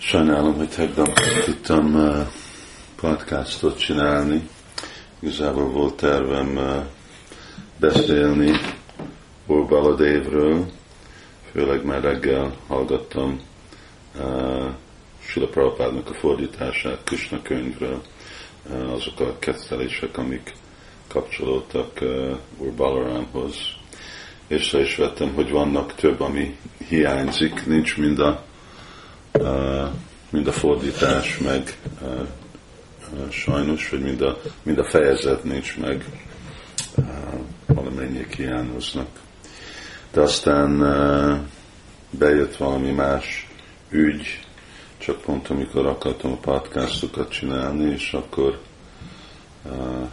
Sajnálom, hogy tegnap tudtam uh, podcastot csinálni. Igazából volt tervem uh, beszélni Urbaladévről, főleg már reggel hallgattam uh, Sila Prabhupádnak a fordítását Krishna könyvről, azok a kettelések, amik kapcsolódtak Urbalarámhoz. Észre is vettem, hogy vannak több, ami hiányzik, nincs mind a mind a fordítás meg sajnos, vagy mind a, mind a fejezet nincs meg, valamennyi hiányoznak. De aztán bejött valami más ügy, csak pont amikor akartam a podcastokat csinálni, és akkor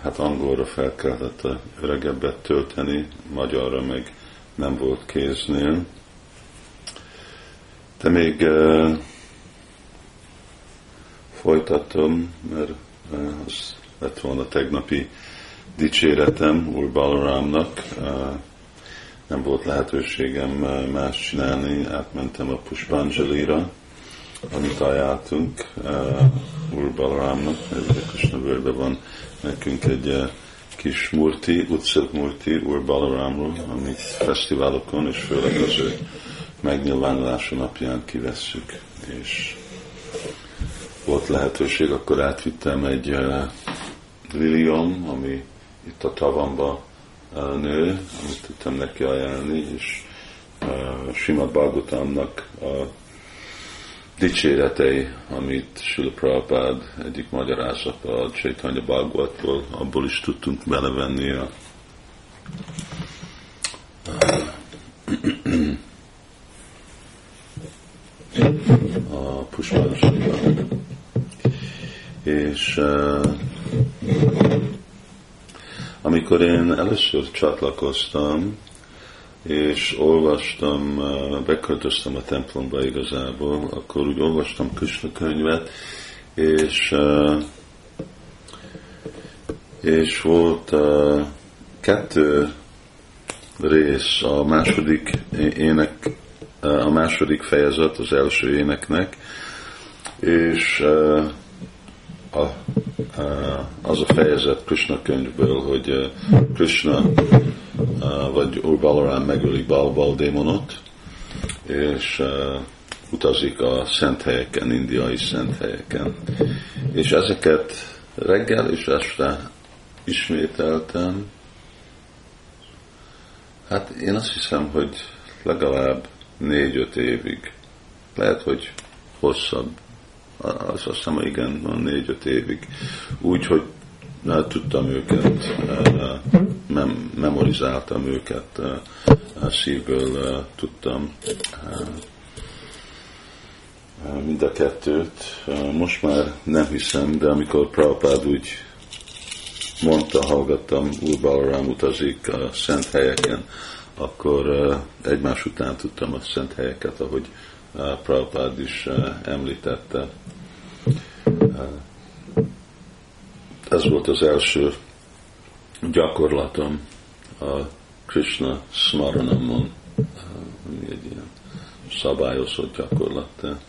hát angolra fel kellett a öregebbet tölteni, magyarra meg nem volt kéznél. De még folytatom, mert az lett volna tegnapi dicséretem Úr Balarámnak. Nem volt lehetőségem más csinálni, átmentem a Puspanjalira, amit ajánltunk Úr Balarámnak, mert Krisna van nekünk egy kis murti, utcak murti Úr Balarámról, amit fesztiválokon és főleg az ő megnyilvánulása napján kivesszük, és volt lehetőség, akkor átvittem egy uh, lilium, ami itt a tavamba uh, nő, amit tudtam neki ajánlani, és uh, Simad Bhagavatamnak a dicséretei, amit Sula Prabhupád egyik magyarázata a Chaitanya Bhagavatból, abból is tudtunk belevenni a a puspánosokban és uh, amikor én először csatlakoztam, és olvastam, uh, beköltöztem a templomba igazából, akkor úgy olvastam Krishna könyvet, és, uh, és volt uh, kettő rész, a második ének, a második fejezet az első éneknek, és a, az a fejezet Krishna könyvből, hogy Krishna vagy Úr Balaram megöli Balbal démonot, és utazik a szent helyeken, indiai szent helyeken. És ezeket reggel és este ismételtem. Hát én azt hiszem, hogy legalább négy-öt évig. Lehet, hogy hosszabb az azt hiszem, igen, van négy-öt évig. Úgy, hogy na, tudtam őket, mem, memorizáltam őket, szívből tudtam mind a kettőt. Most már nem hiszem, de amikor Prabhupád úgy mondta, hallgattam, Úr Balaram utazik a szent helyeken, akkor egymás után tudtam a szent helyeket, ahogy Prabhupád is említette. Ez volt az első gyakorlatom a Krishna Smaranamon, ami egy ilyen szabályozott gyakorlat, de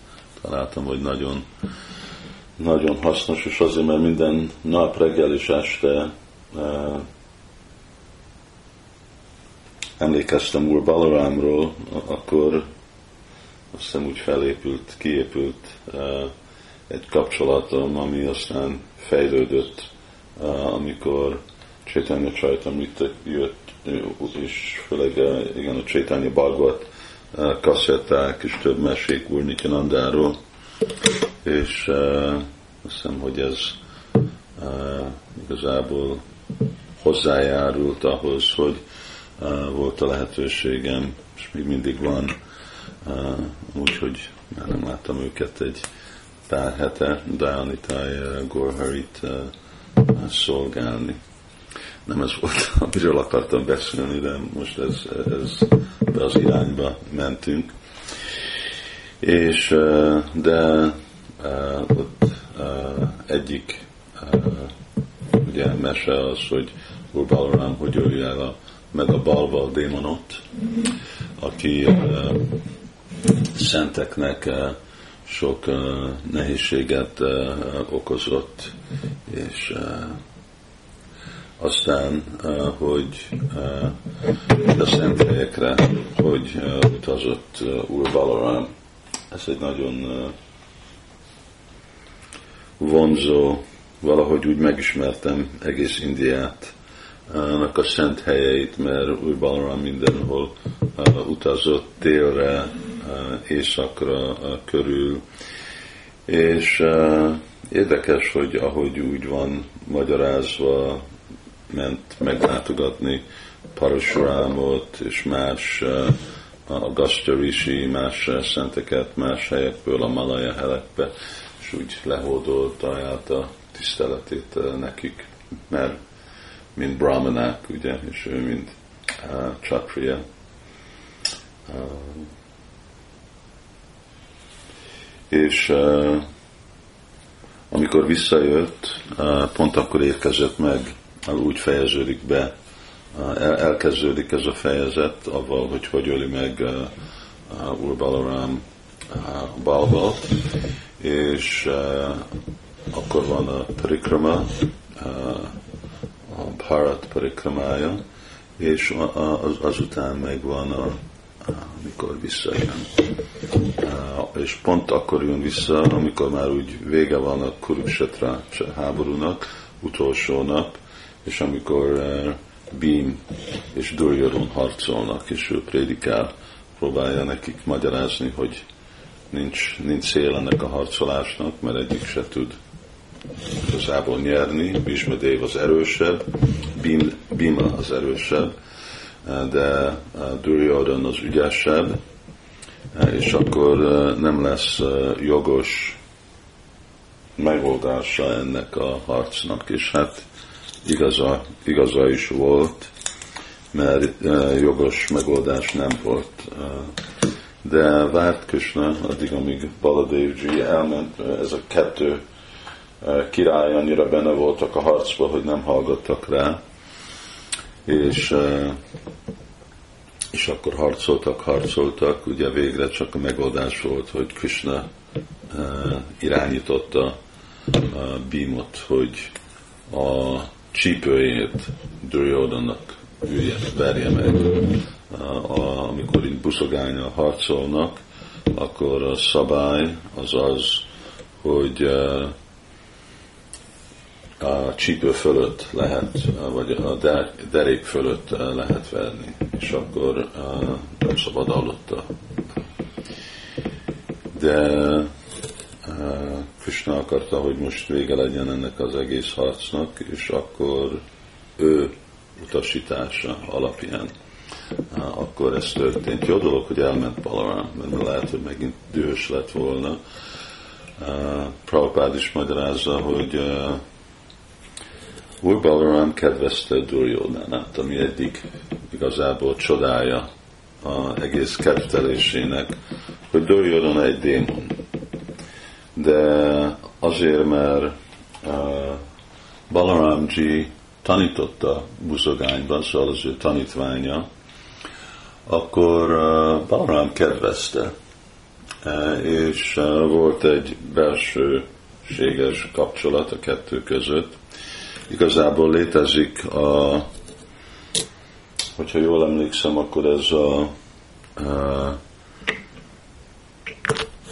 találtam, hogy nagyon, nagyon hasznos, és azért, mert minden nap, reggel és este emlékeztem Úr Balarámról, akkor azt hiszem úgy felépült, kiépült egy kapcsolatom, ami aztán fejlődött, amikor Csaitanya Csajtamrita jött, és főleg igen, a Csaitanya Bhagavat kasszetták, és több mesék úr Nityanandáról, és azt hiszem, hogy ez igazából hozzájárult ahhoz, hogy volt a lehetőségem, és még mindig van, úgyhogy már nem láttam őket egy pár hete Dálnitáj Gorharit szolgálni. Nem ez volt, amiről akartam beszélni, de most ez, ez be az irányba mentünk. És de ott egyik ugye mese az, hogy Úr Balaram hogy ölje el a, meg a balval démonot, aki szenteknek sok nehézséget okozott, és aztán, hogy a szent helyekre, hogy utazott Úr Balaram. Ez egy nagyon vonzó, valahogy úgy megismertem egész Indiát, annak a szent helyeit, mert Úr Balaram mindenhol utazott délre, északra körül, és érdekes, hogy ahogy úgy van magyarázva, ment meglátogatni Parasurámot és más a Gasztyarishi, más szenteket, más helyekből a Malaya helekbe, és úgy lehódolta át a tiszteletét nekik, mert mint brahmanák, ugye, és ő mint uh, csatriya. Uh, és uh, amikor visszajött, uh, pont akkor érkezett meg, úgy fejeződik be, uh, elkezdődik ez a fejezet, avval, hogy hogy öli meg uh, uh, Úr Balaram uh, Balbalt, és uh, akkor van a parikrama, uh, Bharat parikramája, és az, azután meg van a, amikor visszajön. És pont akkor jön vissza, amikor már úgy vége van a Kurukshetra háborúnak, utolsó nap, és amikor Bím és Duryodon harcolnak, és ő prédikál, próbálja nekik magyarázni, hogy nincs, nincs szél ennek a harcolásnak, mert egyik se tud igazából nyerni, Bismadév az erősebb, Bima az erősebb, de Duryodhan az ügyesebb, és akkor nem lesz jogos megoldása ennek a harcnak, és hát igaza, igaza is volt, mert jogos megoldás nem volt. De várt Krishna addig, amíg Baladevji elment, ez a kettő király annyira benne voltak a harcba, hogy nem hallgattak rá, és, és akkor harcoltak, harcoltak, ugye végre csak a megoldás volt, hogy Krishna irányította Bímot, hogy a csípőjét Duryodhannak verje meg. Amikor így buszogánya harcolnak, akkor a szabály az az, hogy a csípő fölött lehet, vagy a derék fölött lehet verni, és akkor nem szabad alatta. De Krishna akarta, hogy most vége legyen ennek az egész harcnak, és akkor ő utasítása alapján akkor ez történt. Jó dolog, hogy elment Balaram, mert lehet, hogy megint dühös lett volna. Prabhupád is magyarázza, hogy Úr Balaram kedvezte Duryodhanát, ami eddig igazából csodája a egész kedvelésének, hogy Duryodhana egy démon. De azért, mert uh, Balaramji tanította buzogányban, szóval az ő tanítványa, akkor uh, Balaram kedvezte, uh, és uh, volt egy belsőséges kapcsolat a kettő között, igazából létezik a, hogyha jól emlékszem, akkor ez a, a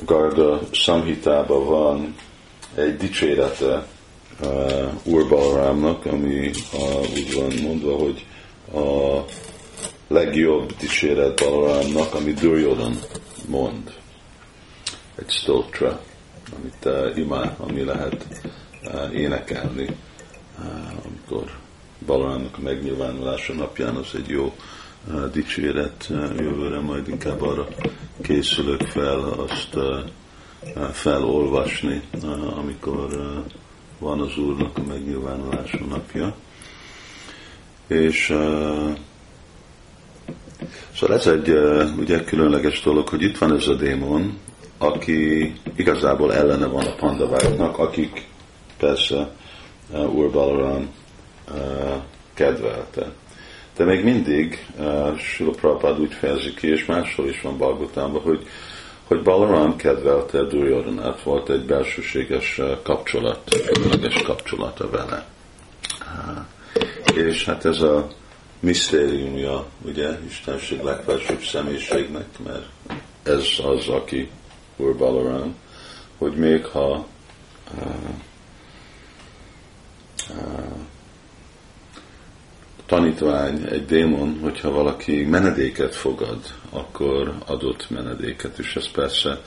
Garda Samhitában van egy dicsérete uh, Úr Balrámnak, ami a, úgy van mondva, hogy a legjobb dicséret Balrámnak, ami Duryodhan mond. Egy stotra, amit uh, imá, ami lehet uh, énekelni amikor Balarámnak a megnyilvánulása napján az egy jó dicséret, jövőre majd inkább arra készülök fel azt felolvasni, amikor van az Úrnak a megnyilvánulása napja. És Szóval ez egy ugye különleges dolog, hogy itt van ez a démon, aki igazából ellene van a pandaváknak, akik persze Úr Balaram uh, kedvelte. De még mindig uh, Sula Prabhupád úgy fejezi ki, és máshol is van Balgotánban, hogy hogy Balaram kedvelte Duryodhanát, volt egy belsőséges kapcsolat, különleges kapcsolata vele. És hát ez a misztériumja, ugye, Istenség legfelsőbb személyiségnek, mert ez az, aki Úr Balaram, hogy még ha uh, uh, tanítvány, egy démon, hogyha valaki menedéket fogad, akkor adott menedéket, és ez persze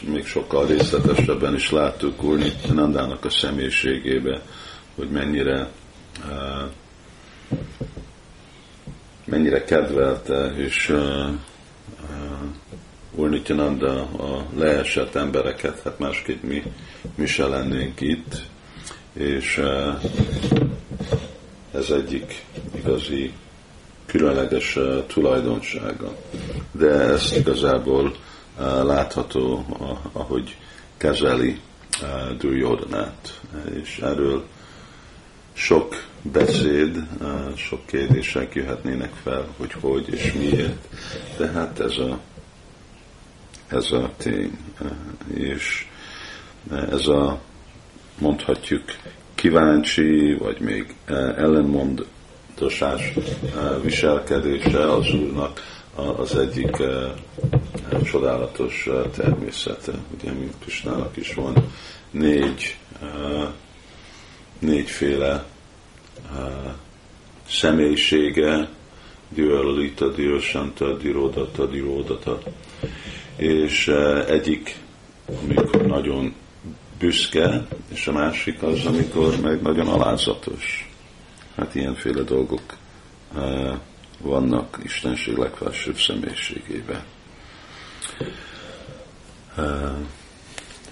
még sokkal részletesebben is láttuk Úr Nandának a személyiségébe, hogy mennyire mennyire kedvelte, és Úr Nityananda a leesett embereket, hát másképp mi, mi se lennénk itt, és ez egyik igazi különleges tulajdonsága. De ez igazából látható, ahogy kezeli Duryodhanát. És erről sok beszéd, sok kérdések jöhetnének fel, hogy hogy és miért. Tehát ez a ez a tény. És ez a, mondhatjuk, kíváncsi, vagy még ellenmondosás viselkedése az Úrnak az egyik csodálatos természete. Ugye, mint Pisnának is van négy, négyféle személyisége, Diolita, Diosanta, Dirodata, Dirodata, és eh, egyik, amikor nagyon büszke, és a másik az, amikor meg nagyon alázatos. Hát ilyenféle dolgok eh, vannak Istenség legfelsőbb személyiségében. Eh,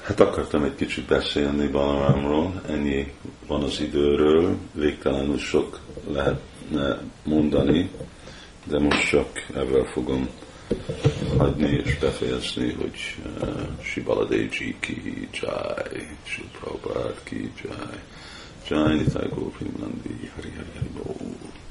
hát akartam egy kicsit beszélni Balarámról, ennyi van az időről, végtelenül sok lehetne mondani, de most csak ezzel fogom hagyni és befejezni, hogy uh, Shibaladeji ki jai, Shri ki jai, Jai Nitai Gopri Nandi, Hari Hari Hari